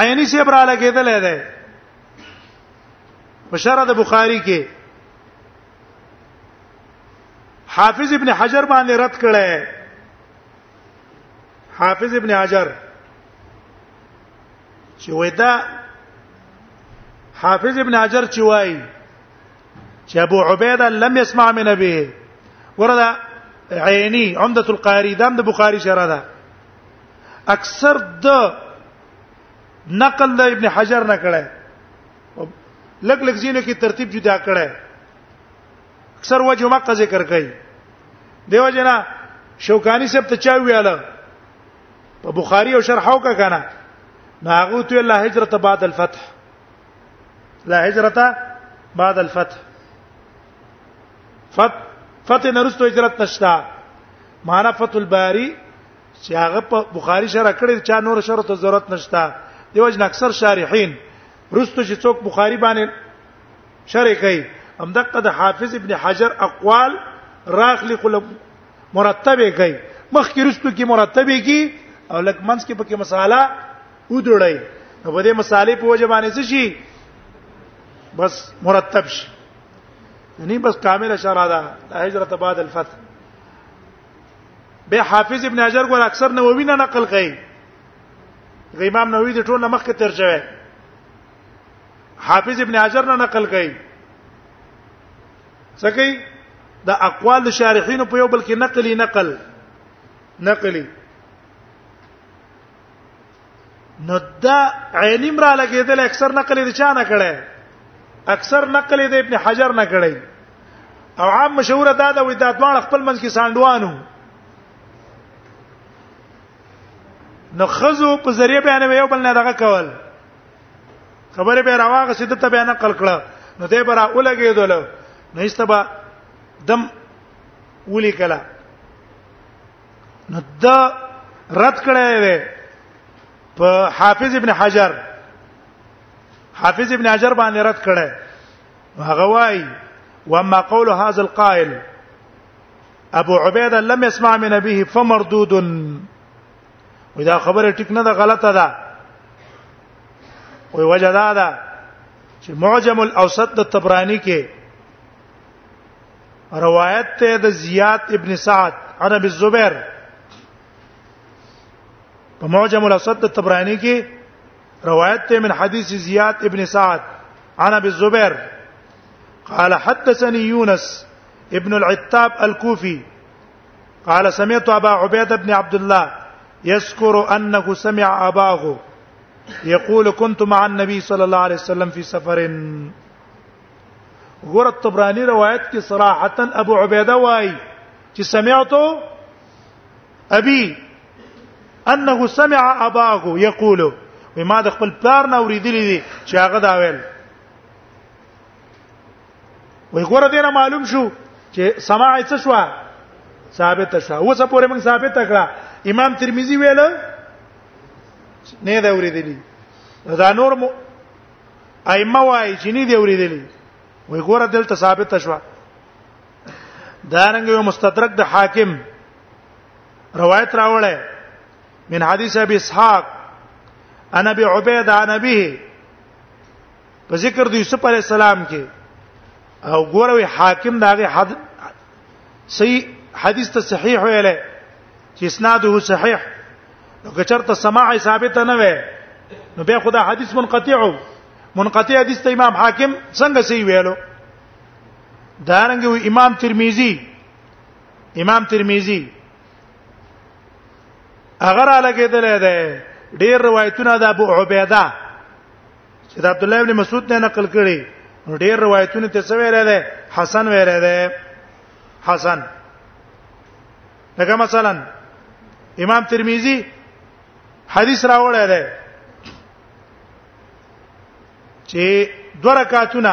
عینی سی برا لګیدل ده په شرح د بخاری کې حافظ ابن حجر باندې رد کړه حافظ ابن حجر چې ودا حافظ ابن حجر چې وایي چې ابو عبیده لم يسمع من ابي وردا عینی عمدۃ القاری دام د بخاری شرح ده اکثر د نقل د ابن حجر نه کړه لګ لګ زینو کې ترتیب جدا کړه اکثر وجه ما ذکر کوي دیو جنا شوکانی صاحب ته چا ویاله په بخاری او شرحو کا کنه ناغو ته الله هجرت بعد الفتح لا هجرت بعد الفتح فت فتح نرستو هجرت نشتا معنا فتح الباری چې هغه په بخاری شرح کړی چې نور شرح ته ضرورت نشتا دیو جن اکثر شارحین رستو چې څوک بخاری باندې شرح کوي همدغه د حافظ ابن حجر اقوال راخلی خلق مرتبه کوي مخکې رستو کې مرتبه کی او لک منځ کې پکې مساله ودړی نو په دې مسالې په وجه باندې څه شي بس مرتب شي یعنی بس کامل شرع ده هجرت بعد الفتح به حافظ ابن حجر ګور اکثر نووي نه نقل کوي امام نووي د ټول مخکې تر شوی حافظ ابن حجر نه نقل کوي څه کوي د اقوال د شارحینو په یو بل کې نقلی نقل نقلی نو دا عینیم را لګیدل اکثر نقل دي چا نه کړي اکثر نقل دي ابن حجر نه کړي او عام مشهور دا دا وې دا دوه خپل منځ کې ساندوانو نو خزو په ذریعہ بیان یو بل نه دغه کول خبره به راواغه سید ته بیان نقل کړه نو دې برا اولګېدل نو ایستبا دم ولي کلا نو دا رد کړه وې په حافظ ابن حجر حافظ ابن حجر باندې رد کړه هغه وای واما قول هذا القائل ابو عبيده لم يسمع من ابيه فمردود وې دا خبره ټیک نه ده غلطه ده وې وجه دا ده چې معجم الاوسط د طبرانی کې روایت ته د زیاد ابن سعد عن ابي الزبير په معجم الاوسط د طبرانی کې روایت ته من حدیث زیاد ابن سعد عن ابي الزبير قال حدثني يونس ابن العتاب الكوفي قال سمعت ابا عبيد بن عبد الله يذكر انه سمع اباه يقول كنت مع النبي صلى الله عليه وسلم في سفر غور الطبراني روایت کې صراحتا ابو عبيده وايي چې سمعت ابي انه سمع اباه يقول وما د خپل پلار نه اوریدلې دي چې هغه دا ویل وای ګوره دینه معلوم شو چې سماع څه شو ثابت شو اوس پورې موږ ثابت کړه امام ترمذی ویل نه دا ورېدلی دا نور مو ائمه وای چې نه دی ورېدلی وای ګوره دلته ثابت شو دا رنګ یو مستدرک د حاکم روایت راوړل من حدیث ابي اسحاق انا ابي عبيد عن ابيه په ذکر د یوسف علی السلام کې او ګوروي حاکم داغه حد صحیح حدیث ته صحیح ویلې چې اسناده صحیح نو که چرته سماع ثابت نه وي نو به خدا حدیث منقطع منقطع حدیث ته امام حاکم څنګه صحیح ویلو دارنګ و امام ترمذی امام ترمذی اگر علاقه دلې ده ډېر روایتونه د ابو عبیده چې د عبد الله ابن مسعود نه نقل کړي نو ډېر روایتونه ته څه ویل دي حسن ویل دي حسن لکه مثلا امام ترمذی حدیث راوړی دی چې دوه رکعاتونه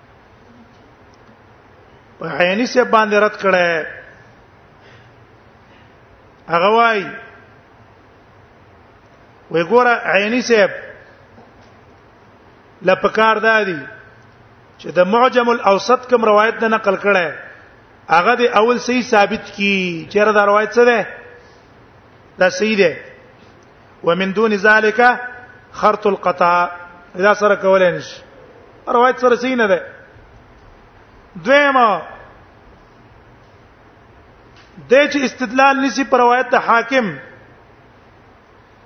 په عیني سه باندې رد کړي هغه وای وی ګوره عیني سه لپکار دادی چې د معجم الاوسط کوم روایت نه نقل کړي هغه د اول صحیح ثابت کی چیرې دا روایت څه ده دا صحیح ده ومن دون ذالک خرط القطا دا سره کولای نشي روایت سره صحیح نه ده دویمه د چې استدلال نسی پر روایت د حاکم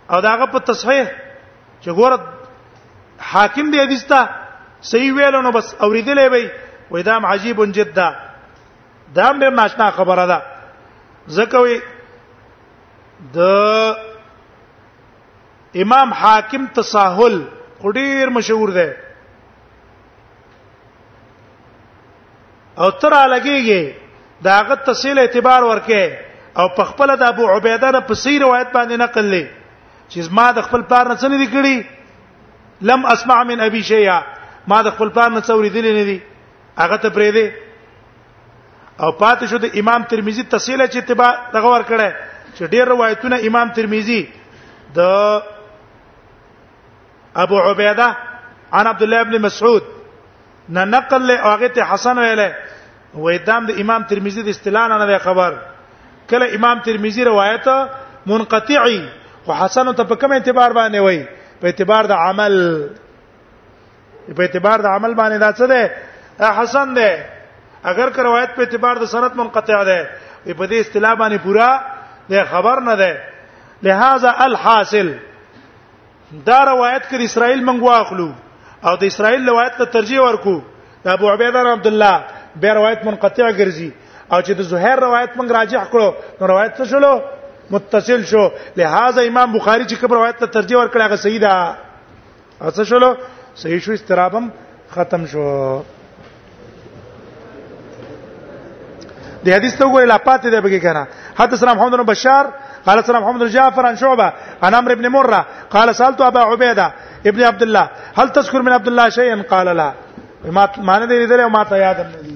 او داغه په تصحیح چې ګور حاکم دی حدیث ته صحیح ویل نو بس اوریدلې وي وې دا عجیب جدا دا هم به ناشنا خبره ده زکه وي د امام حاکم تساهل خډیر مشهور دی او تر لګیږي داغه تسهیل اعتبار ورکه او په خپل د ابو عبیده نه په سی روایت باندې نقل لې چې ما د خپل پلار نه څه نه دي کړی لم اسمع من ابي شيئا ما د خپل پلان نه څوري دي نه دي هغه ته پرې دي او پاتې شو د امام ترمذی تفصیل چې تبا دغه ور کړه چې ډېر روایتونه امام ترمذی د ابو عبیده عن عبد الله ابن مسعود نه نقل له هغه ته حسن ویله وې دام د امام ترمذی د اصطلاح نه خبر کله امام ترمذی روایت منقطعی خو حسن ته په کوم اعتبار باندې وای په اعتبار د عمل په اعتبار د عمل باندې دا څه ده حسن ده اگر که روایت په اعتبار د سند منقطع ده په دې اصطلاح باندې پورا د خبر نه ده لہذا الحاصل دا روایت کړي اسرائیل منګ واخلو او د اسرائیل روایت ته ترجیح ورکو د ابو عبیده عبد الله به روایت منقطع ګرځي او چې د زهیر روایت موږ راجح کړو نو روایت څه شلو متصل شو لہذا امام بخاری چې کوم روایت ته ترجیح ورکړه هغه صحیح ده اڅ شلو صحیح شو استرابم ختم شو دی حدیث ته وګورئ لا پاتې دی بګی کنه حدثنا محمد بن بشار قال سلام محمد بن جعفر عن شعبه عن عمرو بن مره قال سالت ابا عبيده ابن عبد الله هل تذكر من عبد الله شيئا قال لا ما ما نه دی لیدل او ما ته یاد نه دی